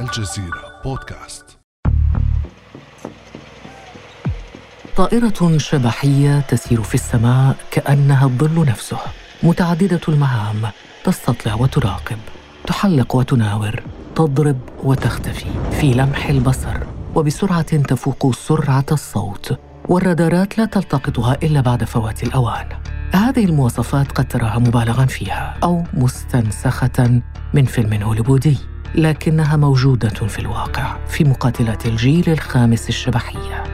الجزيرة بودكاست. طائرة شبحية تسير في السماء كأنها الظل نفسه. متعددة المهام تستطلع وتراقب تحلق وتناور تضرب وتختفي في لمح البصر. وبسرعة تفوق سرعة الصوت والرادارات لا تلتقطها إلا بعد فوات الأوان. هذه المواصفات قد تراها مبالغا فيها أو مستنسخة من فيلم هوليوودي. لكنها موجودة في الواقع في مقاتلات الجيل الخامس الشبحية.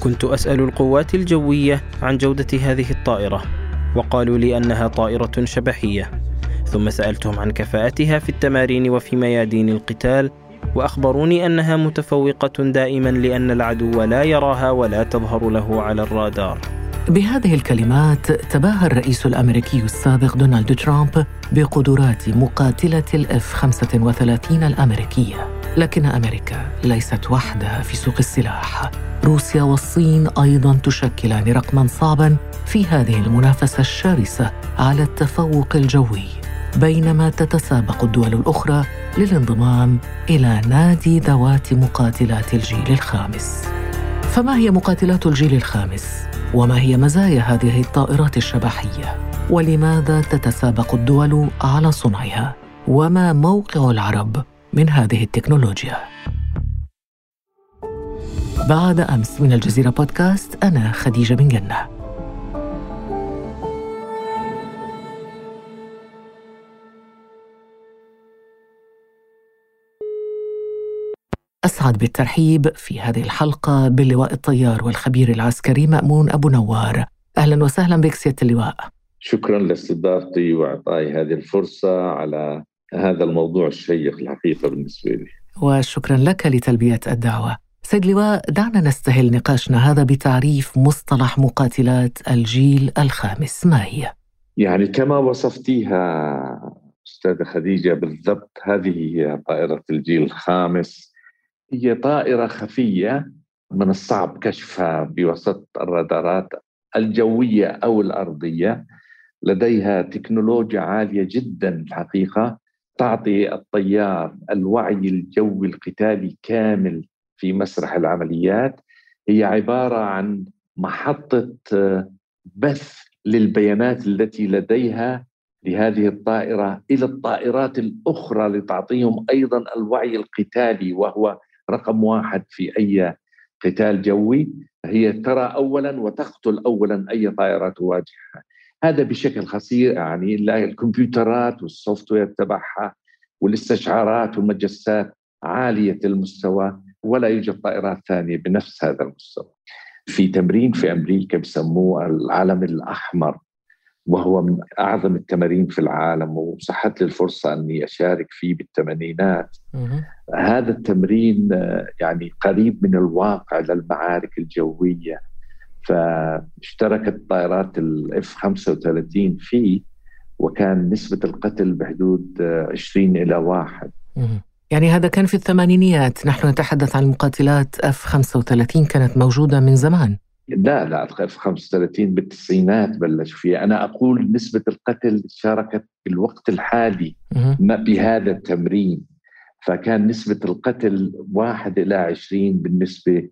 كنت أسأل القوات الجوية عن جودة هذه الطائرة وقالوا لي أنها طائرة شبحية. ثم سألتهم عن كفاءتها في التمارين وفي ميادين القتال وأخبروني أنها متفوقة دائما لأن العدو لا يراها ولا تظهر له على الرادار. بهذه الكلمات تباهى الرئيس الأمريكي السابق دونالد ترامب بقدرات مقاتلة الإف 35 الأمريكية لكن أمريكا ليست وحدها في سوق السلاح. روسيا والصين أيضا تشكلان رقما صعبا في هذه المنافسة الشرسة على التفوق الجوي بينما تتسابق الدول الأخرى للانضمام إلى نادي ذوات مقاتلات الجيل الخامس. فما هي مقاتلات الجيل الخامس؟ وما هي مزايا هذه الطائرات الشبحيه ولماذا تتسابق الدول على صنعها؟ وما موقع العرب من هذه التكنولوجيا؟ بعد أمس من الجزيرة بودكاست أنا خديجة بن جنة. أسعد بالترحيب في هذه الحلقة باللواء الطيار والخبير العسكري مأمون أبو نوار. أهلا وسهلا بك سيادة اللواء. شكرا لاستضافتي وإعطائي هذه الفرصة على هذا الموضوع الشيق الحقيقة بالنسبة لي. وشكرا لك لتلبية الدعوة. سيد لواء دعنا نستهل نقاشنا هذا بتعريف مصطلح مقاتلات الجيل الخامس. ما هي؟ يعني كما وصفتيها أستاذة خديجة بالضبط هذه هي طائرة الجيل الخامس. هي طائرة خفية من الصعب كشفها بوسط الرادارات الجوية أو الأرضية. لديها تكنولوجيا عالية جدا الحقيقة تعطي الطيار الوعي الجوي القتالي كامل في مسرح العمليات. هي عبارة عن محطة بث للبيانات التي لديها لهذه الطائرة إلى الطائرات الأخرى لتعطيهم أيضا الوعي القتالي وهو رقم واحد في أي قتال جوي هي ترى اولا وتقتل اولا أي طائره تواجهها هذا بشكل خصير يعني الكمبيوترات والسوفت وير تبعها والاستشعارات والمجسات عالية المستوى ولا يوجد طائرات ثانية بنفس هذا المستوى. في تمرين في أمريكا بسموه العلم الأحمر وهو من أعظم التمارين في العالم وصحت لي الفرصة أني أشارك فيه بالثمانينات هذا التمرين يعني قريب من الواقع للمعارك الجوية. فاشتركت طائرات ال F 35 فيه وكان نسبة القتل بحدود 20 إلى واحد. يعني هذا كان في الثمانينيات. نحن نتحدث عن مقاتلات F 35 كانت موجودة من زمان. لا لا اف 35 بالتسعينات بلش فيها. أنا أقول نسبة القتل شاركت في الوقت الحالي ما بهذا التمرين. فكان نسبة القتل واحد إلى 20 بالنسبة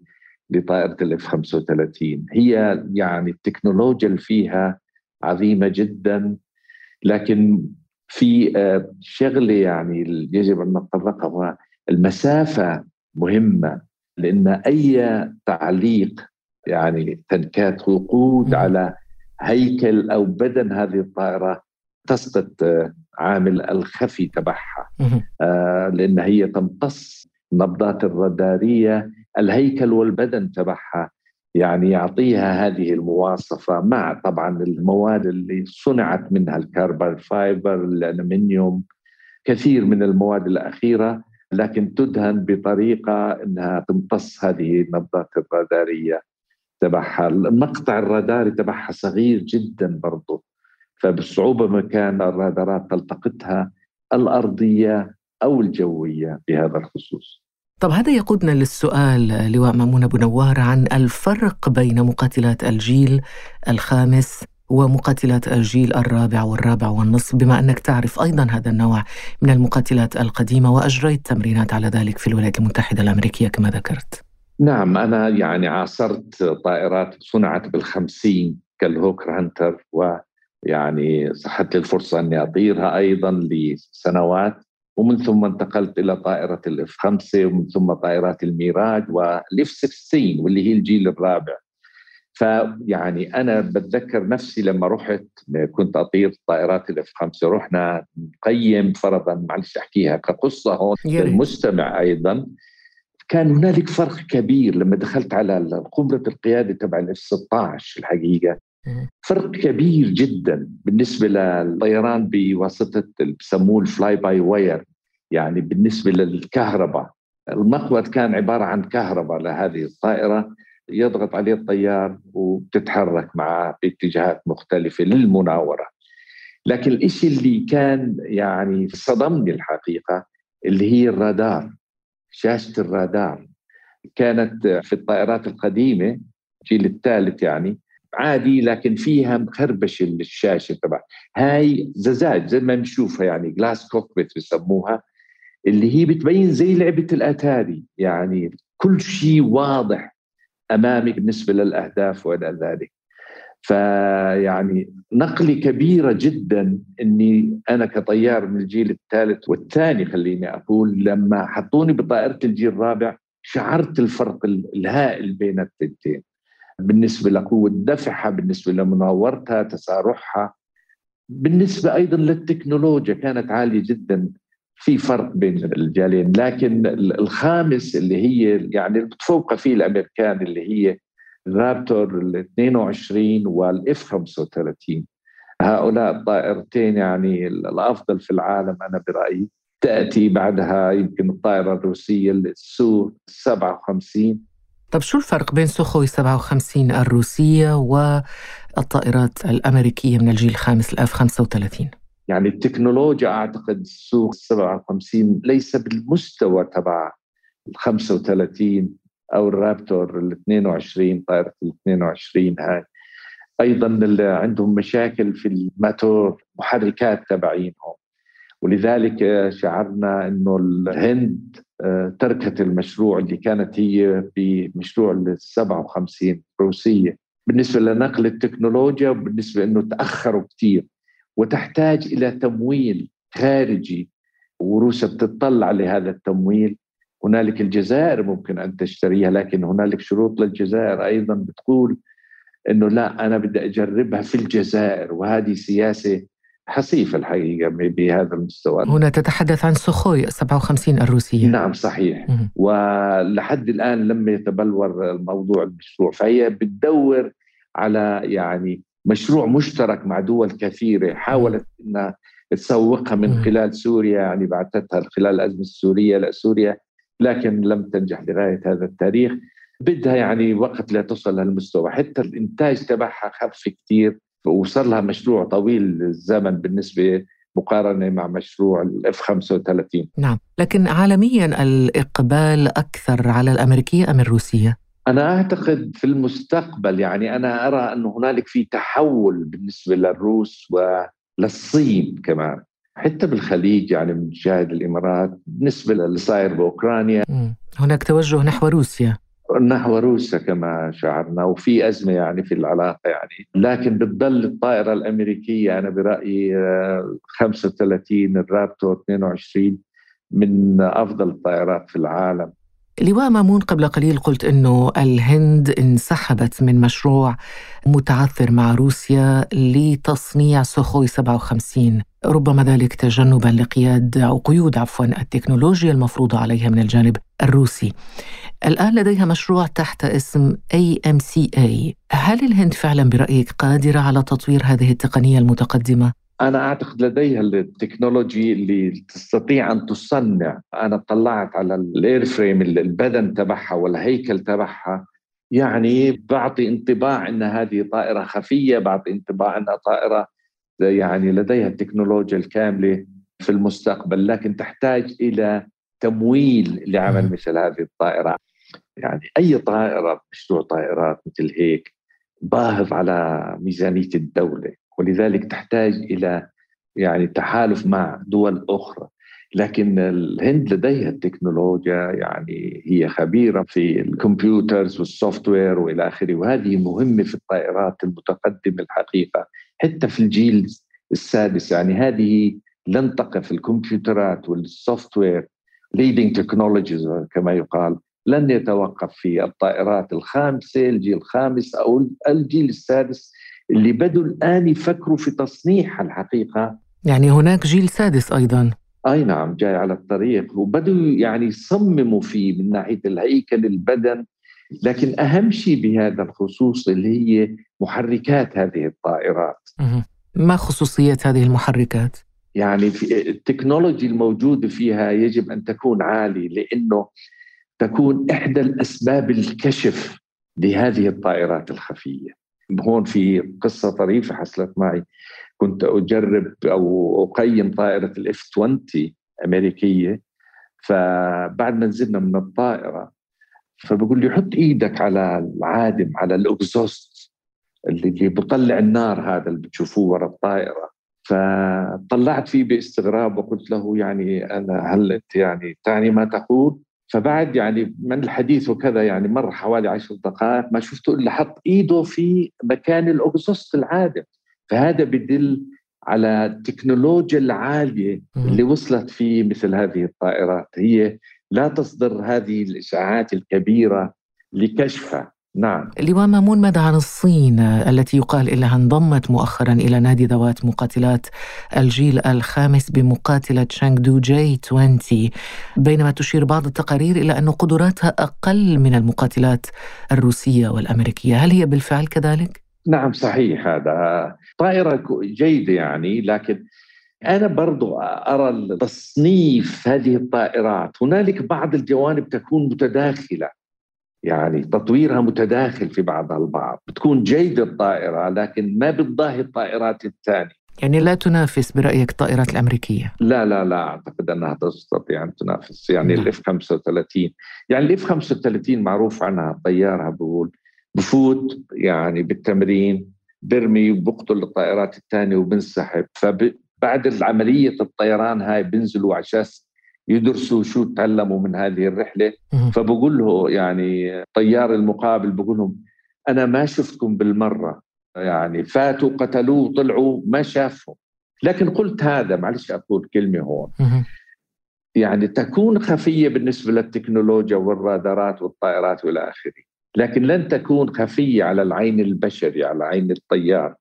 لطائرة الاف 35 هي يعني التكنولوجيا اللي فيها عظيمة جدا لكن في شغلة يعني يجب أن نتطرقها المسافة مهمة لأن أي تعليق يعني تنكات وقود على هيكل أو بدن هذه الطائرة تسقط عامل الخفي تبعها. آه لأن هي تمتص النبضات الرادارية الهيكل والبدن تبعها. يعني يعطيها هذه المواصفة مع طبعا المواد اللي صنعت منها الكربون فايبر الألمنيوم كثير من المواد الأخيرة لكن تدهن بطريقة إنها تمتص هذه النبضات الرادارية. تبعها المقطع الراداري تبعها صغير جدا برضه فبصعوبة ما كان الرادارات تلتقطها الأرضية أو الجوية بهذا الخصوص. طب هذا يقودنا للسؤال لواء مأمون أبو نوار عن الفرق بين مقاتلات الجيل الخامس ومقاتلات الجيل الرابع والرابع والنصف بما أنك تعرف أيضا هذا النوع من المقاتلات القديمة وأجريت تمرينات على ذلك في الولايات المتحدة الأمريكية كما ذكرت. نعم أنا يعني عاصرت طائرات صنعت بالخمسين كالهوكر هانتر ويعني صحت لي الفرصة أني أطيرها أيضا لسنوات ومن ثم انتقلت إلى طائرة ال F 5 ومن ثم طائرات الميراج وال F 16 واللي هي الجيل الرابع. فيعني أنا بتذكر نفسي لما رحت كنت أطير طائرات ال F 5 رحنا نقيم فرضا معلش أحكيها كقصة هون للمستمع أيضا. كان هنالك فرق كبير لما دخلت على قمره القيادة تبع ال F 16 الحقيقة. فرق كبير جدا بالنسبة للطيران بواسطة بسموه ال fly by wire يعني بالنسبة للكهرباء. المقود كان عبارة عن كهرباء لهذه الطائرة يضغط عليه الطيار وبتتحرك معه باتجاهات مختلفة للمناورة. لكن الشيء اللي كان يعني صدمني الحقيقة اللي هي الرادار. شاشة الرادار كانت في الطائرات القديمة الجيل الثالث يعني عادي لكن فيها مخربش الشاشه تبع هاي زجاج زي ما بنشوفها يعني جلاس كوكبيت بسموها اللي هي بتبين زي لعبة الأتاري يعني كل شيء واضح امامي بالنسبة للأهداف وإلى ذلك. فيعني نقلي كبيرة جدا إني أنا كطيار من الجيل الثالث والثاني خليني أقول لما حطوني بطائرة الجيل الرابع شعرت الفرق الهائل بين الثنتين. بالنسبة لقوة دفعها بالنسبة لمناورتها تسارعها بالنسبة أيضا للتكنولوجيا كانت عالية جدا في فرق بين الجالين. لكن الخامس اللي هي يعني بتفوق فيه الأمريكان اللي هي الرابتور ال 22 وال F 35 هؤلاء الطائرتين يعني الأفضل في العالم أنا برأيي. تأتي بعدها يمكن الطائرة الروسية السو 57 طب شو الفرق بين سوخوي 57 الروسية والطائرات الأمريكية من الجيل الخامس ال F 35 يعني التكنولوجيا أعتقد السوق 57 ليس بالمستوى تبع ال 35 أو الرابتور ال 22 طائرة ال 22 هاي. أيضا عندهم مشاكل في الماتور محركات تبعينهم. ولذلك شعرنا إنه الهند آه، تركت المشروع اللي كانت هي بمشروع ال 57 روسية. بالنسبة لنقل التكنولوجيا وبالنسبه إنه تأخروا كثير وتحتاج إلى تمويل خارجي وروسيا بتطلع لهذا التمويل. هنالك الجزائر ممكن أن تشتريها لكن هنالك شروط للجزائر أيضا بتقول إنه لا أنا بدي أجربها في الجزائر وهذه سياسة حصيفة الحقيقة بهذا المستوى. هنا تتحدث عن سخوي 57 الروسية. نعم صحيح. ولحد الآن لم يتبلور الموضوع المشروع فهي بتدور على يعني مشروع مشترك مع دول كثيرة حاولت إنها تسوقها من خلال سوريا يعني بعثتها خلال الأزمة السورية لسوريا. لكن لم تنجح لغاية هذا التاريخ. بدها يعني وقت لتصل لهالمستوى حتى الإنتاج تبعها خف كثير وصار لها مشروع طويل الزمن بالنسبة مقارنة مع مشروع الاف 35 نعم. لكن عالميا الإقبال أكثر على الأمريكية أم الروسية؟ أنا أعتقد في المستقبل يعني أنا أرى أن هنالك في تحول بالنسبة للروس وللصين كمان. حتى بالخليج يعني بنشاهد الإمارات بالنسبة للي صاير بأوكرانيا. هناك توجه نحو روسيا. نحو روسيا كما شعرنا وفي أزمة يعني في العلاقة يعني. لكن بتضل الطائرة الأمريكية أنا برأيي 35 الرابتور 22 من أفضل الطائرات في العالم. لواء مامون قبل قليل قلت إنه الهند انسحبت من مشروع متعثر مع روسيا لتصنيع سخوي 57 ربما ذلك تجنبا لقياد أو قيود عفوا التكنولوجيا المفروضة عليها من الجانب الروسي. الآن لديها مشروع تحت اسم AMCA، هل الهند فعلا برأيك قادرة على تطوير هذه التقنية المتقدمة؟ أنا أعتقد لديها technology اللي تستطيع أن تصنع. أنا اطلعت على ال airframe البدن تبعها والهيكل تبعها. يعني بعطي انطباع إن هذه طائرة خفية بعطي انطباع إنها طائرة يعني لديها التكنولوجيا الكاملة في المستقبل لكن تحتاج إلى تمويل لعمل مثل هذه الطائرة. يعني أي طائرة مشروع طائرات مثل هيك باهظ على ميزانية الدولة. ولذلك تحتاج إلى يعني تحالف مع دول أخرى. لكن الهند لديها التكنولوجيا يعني هي خبيرة في ال computers وال software وإلى آخره. وهذه مهمة في الطائرات المتقدمة الحقيقة حتى في الجيل السادس. يعني هذه لن تقف الكمبيوترات وال software leading technologies كما يقال لن يتوقف في الطائرات الخامسة الجيل الخامس أو الجيل السادس. اللي بدوا الآن يفكروا في تصنيعها الحقيقة. يعني هناك جيل سادس أيضا. أي نعم جاي على الطريق. وبدوا يعني يصمموا فيه من ناحية الهيكل البدن. لكن أهم شيء بهذا الخصوص اللي هي محركات هذه الطائرات. ما خصوصية هذه المحركات؟ يعني في التكنولوجي الموجوده فيها يجب أن تكون عالية لأنه تكون إحدى الأسباب الكشف لهذه الطائرات الخفية. هون في قصة طريفة حصلت معي كنت أجرب أو أقيم طائرة الاف 20 أمريكية فبعد ما نزلنا من الطائرة فبقول لي حط إيدك على العادم على الإكزوست اللي بطلع النار هذا اللي بتشوفوه ورا الطائرة فطلعت فيه باستغراب وقلت له يعني أنا هل أنت يعني تعني ما تقول؟ فبعد يعني من الحديث وكذا يعني مر حوالي عشر دقائق ما شفته إلا حط إيده في مكان ال exhaust العادم فهذا بدل على التكنولوجيا العالية اللي وصلت في مثل هذه الطائرات هي لا تصدر هذه الاشعاعات الكبيرة لكشفها. نعم. لواء مامون ماذا عن الصين التي يقال إنها انضمت مؤخرا إلى نادي ذوات مقاتلات الجيل الخامس بمقاتلة شانغدو جي 20 بينما تشير بعض التقارير إلى أن قدراتها أقل من المقاتلات الروسية والأمريكية، هل هي بالفعل كذلك؟ نعم صحيح هذا. طائرة جيدة يعني لكن أنا برضو أرى تصنيف هذه الطائرات. هنالك بعض الجوانب تكون متداخلة. يعني تطويرها متداخل في بعضها البعض بتكون جيدة الطائرة لكن ما بتضاهي الطائرات الثانية. يعني لا تنافس برأيك الطائرات الأمريكية؟ لا لا لا أعتقد أنها تستطيع أن تنافس يعني نعم. الإف 35 يعني الإف 35 معروف عنها طيارها بقول بفوت يعني بالتمرين برمي بقتل الطائرات الثانية وبنسحب. فبعد العملية الطيران هاي بنزلوا على أساس يدرسوا شو تعلموا من هذه الرحلة. فبقول له يعني طيار المقابل بقول لهم أنا ما شفتكم بالمرة. يعني فاتوا قتلوه طلعوا ما شافهم. لكن قلت هذا معلش أقول كلمة هون. يعني تكون خفية بالنسبة للتكنولوجيا والرادارات والطائرات والى آخره. لكن لن تكون خفية على العين البشري على عين الطيار.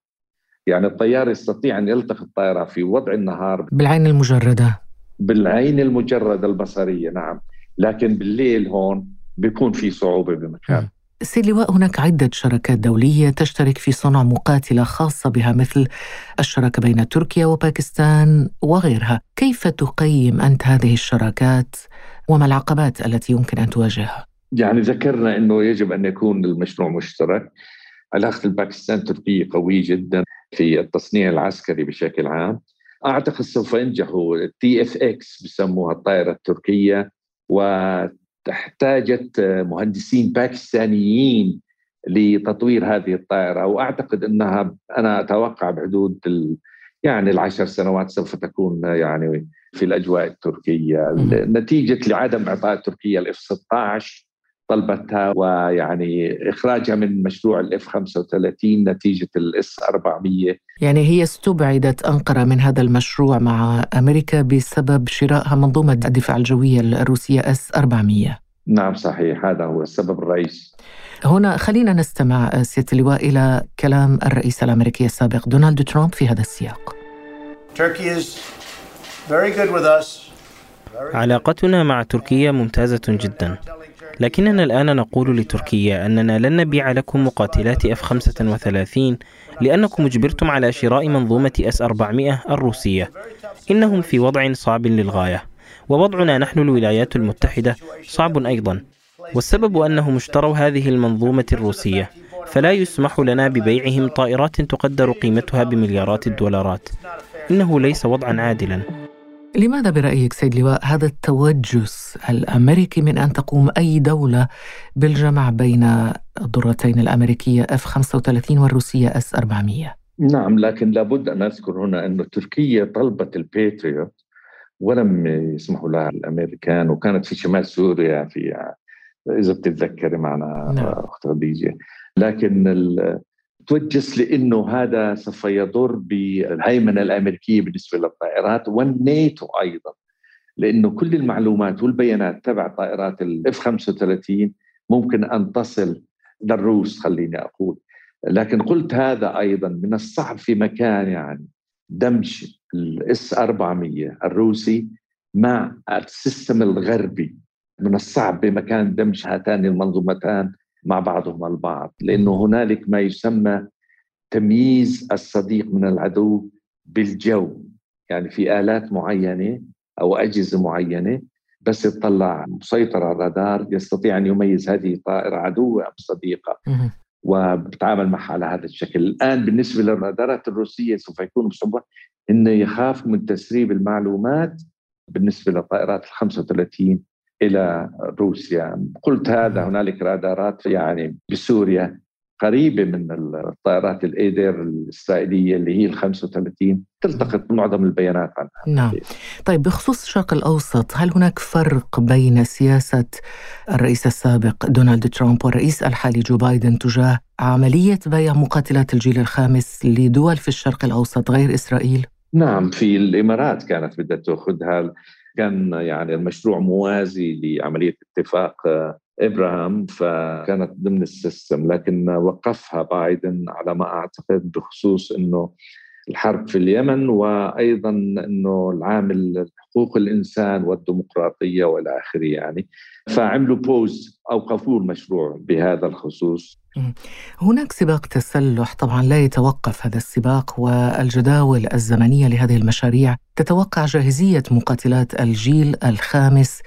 يعني الطيار يستطيع أن يلتقط الطائرة في وضع النهار. بالعين المجردة. بالعين المجردة البصرية نعم. لكن بالليل هون بيكون في صعوبة بمكان. سيد لواء هناك عدة شركات دولية تشترك في صنع مقاتلة خاصة بها مثل الشراكة بين تركيا وباكستان وغيرها. كيف تقيم أنت هذه الشراكات؟ وما العقبات التي يمكن أن تواجهها؟ يعني ذكرنا إنه يجب أن يكون المشروع مشترك. علاقة الباكستان تركيه قوية جدا في التصنيع العسكري بشكل عام. أعتقد سوف ينجحوا ال TFX بسموها الطائرة التركية واحتاجت مهندسين باكستانيين لتطوير هذه الطائرة. وأعتقد أنها أنا أتوقع بحدود ال يعني العشر سنوات سوف تكون يعني في الأجواء التركية. نتيجة لعدم إعطاء تركيا ال F 16 طلبتها ويعني إخراجها من مشروع ال F 35 نتيجة ال S 400 يعني هي استبعدت أنقرة من هذا المشروع مع أمريكا بسبب شرائها منظومة الدفاع الجوية الروسية S 400 نعم صحيح. هذا هو السبب الرئيسي. هنا خلينا نستمع سيادة اللواء إلى كلام الرئيس الأمريكي السابق دونالد ترامب في هذا السياق. علاقتنا مع تركيا ممتازة جدا. لكننا الآن نقول لتركيا أننا لن نبيع لكم مقاتلات أف 35 لأنكم أجبرتم على شراء منظومة أس 400 الروسية. إنهم في وضع صعب للغاية ووضعنا نحن الولايات المتحدة صعب أيضا. والسبب أنهم اشتروا هذه المنظومة الروسية فلا يسمح لنا ببيعهم طائرات تقدر قيمتها بمليارات الدولارات. إنه ليس وضعا عادلا. لماذا برأيك سيد لواء هذا التوجس الأمريكي من أن تقوم أي دولة بالجمع بين الضرتين الأمريكية F-35 والروسية S-400 نعم لكن لابد أن أذكر هنا أن تركيا طلبت الباتريوت ولم يسمحوا لها الأمريكان وكانت في شمال سوريا في إذا بتتذكري معنا نعم. أخت خديجة لكن توجس لإنه هذا سوف يضر بالهيمنة الأمريكية بالنسبة للطائرات والناتو أيضا. لإنه كل المعلومات والبيانات تبع طائرات ال F 35 ممكن أن تصل للروس خليني أقول. لكن قلت هذا أيضا من الصعب في مكان يعني دمج ال S 400 الروسي مع ال system الغربي. من الصعب بمكان دمج هاتان المنظومتان مع بعضهم البعض لأنه هنالك ما يسمى تمييز الصديق من العدو بالجو. يعني في آلات معينة أو أجهزة معينة بس يطلع مسيطر على الرادار يستطيع أن يميز هذه طائره عدو أم صديقة وبتعامل معها على هذا الشكل. الآن بالنسبة للرادارات الروسية سوف يكون بصعوبه إنه يخاف من تسريب المعلومات بالنسبة للطائرات ال 35 إلى روسيا. قلت هذا هنالك رادارات يعني بسوريا قريبة من الطائرات الإيدر الإسرائيلية اللي هي ال 35 تلتقط معظم البيانات عنها. نعم. طيب بخصوص الشرق الأوسط هل هناك فرق بين سياسة الرئيس السابق دونالد ترامب والرئيس الحالي جو بايدن تجاه عملية بيع مقاتلات الجيل الخامس لدول في الشرق الأوسط غير إسرائيل؟ نعم في الإمارات كانت بدها تأخذها. كان يعني المشروع موازي لعملية اتفاق إبراهام فكانت ضمن ال system لكن وقفها بايدن على ما أعتقد بخصوص إنه الحرب في اليمن وأيضا إنه العامل حقوق الإنسان والديمقراطية والى آخره يعني. فعملوا بوز اوقفوا المشروع بهذا الخصوص. هناك سباق تسلح طبعا لا يتوقف هذا السباق والجداول الزمنية لهذه المشاريع تتوقع جاهزية مقاتلات الجيل الخامس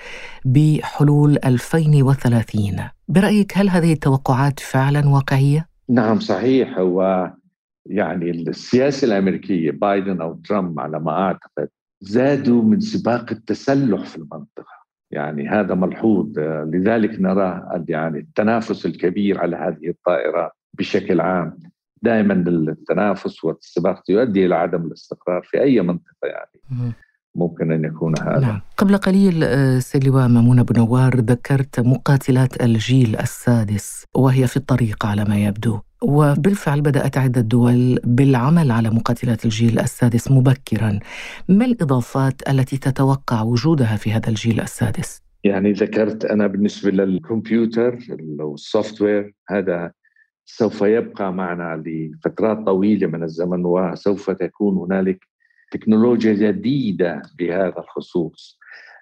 بحلول 2030 برأيك هل هذه التوقعات فعلا واقعية؟ نعم صحيح. هو يعني السياسة الأمريكية بايدن أو ترامب على ما أعتقد زادوا من سباق التسلح في المنطقة. يعني هذا ملحوظ. لذلك نرى يعني التنافس الكبير على هذه الطائرات بشكل عام. دائما التنافس والسباق يؤدي إلى عدم الاستقرار في أي منطقة يعني. ممكن أن يكون هذا. نعم. قبل قليل آه، سيد لواء مامون ابو نوار ذكرت مقاتلات الجيل السادس وهي في الطريق على ما يبدو. وبالفعل بدأت عدة دول بالعمل على مقاتلات الجيل السادس مبكرا. ما الإضافات التي تتوقع وجودها في هذا الجيل السادس؟ يعني ذكرت أنا بالنسبة للكمبيوتر أو السوفت وير هذا سوف يبقى معنا لفترات طويلة من الزمن وسوف تكون هنالك تكنولوجيا جديدة بهذا الخصوص.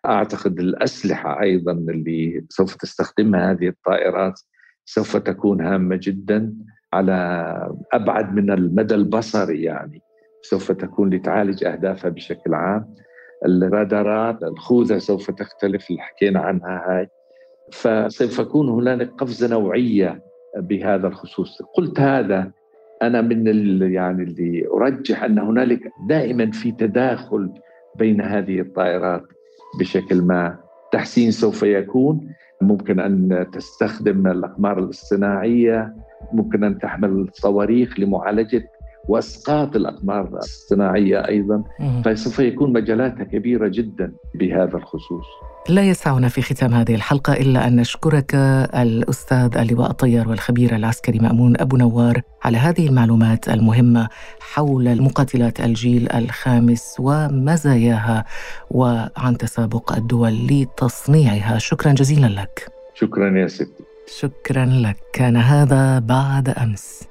أعتقد الأسلحة أيضا اللي سوف تستخدمها هذه الطائرات سوف تكون هامة جدا. على أبعد من المدى البصري يعني سوف تكون لتعالج أهدافها بشكل عام. الرادارات الخوذة سوف تختلف اللي حكينا عنها هاي. فسوف يكون هنالك قفزة نوعية بهذا الخصوص. قلت هذا أنا من يعني اللي أرجح أن هنالك دائما في تداخل بين هذه الطائرات بشكل ما. تحسين سوف يكون. ممكن أن تستخدم الأقمار الاصطناعية ممكن أن تحمل صواريخ لمعالجة واسقاط الأقمار الصناعية أيضا فسوف يكون مجالاتها كبيرة جدا بهذا الخصوص. لا يسعنا في ختام هذه الحلقة إلا أن نشكرك الأستاذ اللواء الطيار والخبير العسكري مأمون أبو نوار على هذه المعلومات المهمة حول المقاتلات الجيل الخامس ومزاياها وعن تسابق الدول لتصنيعها، شكرا جزيلا لك. شكرا يا ستي. شكرا لك كان هذا بعد أمس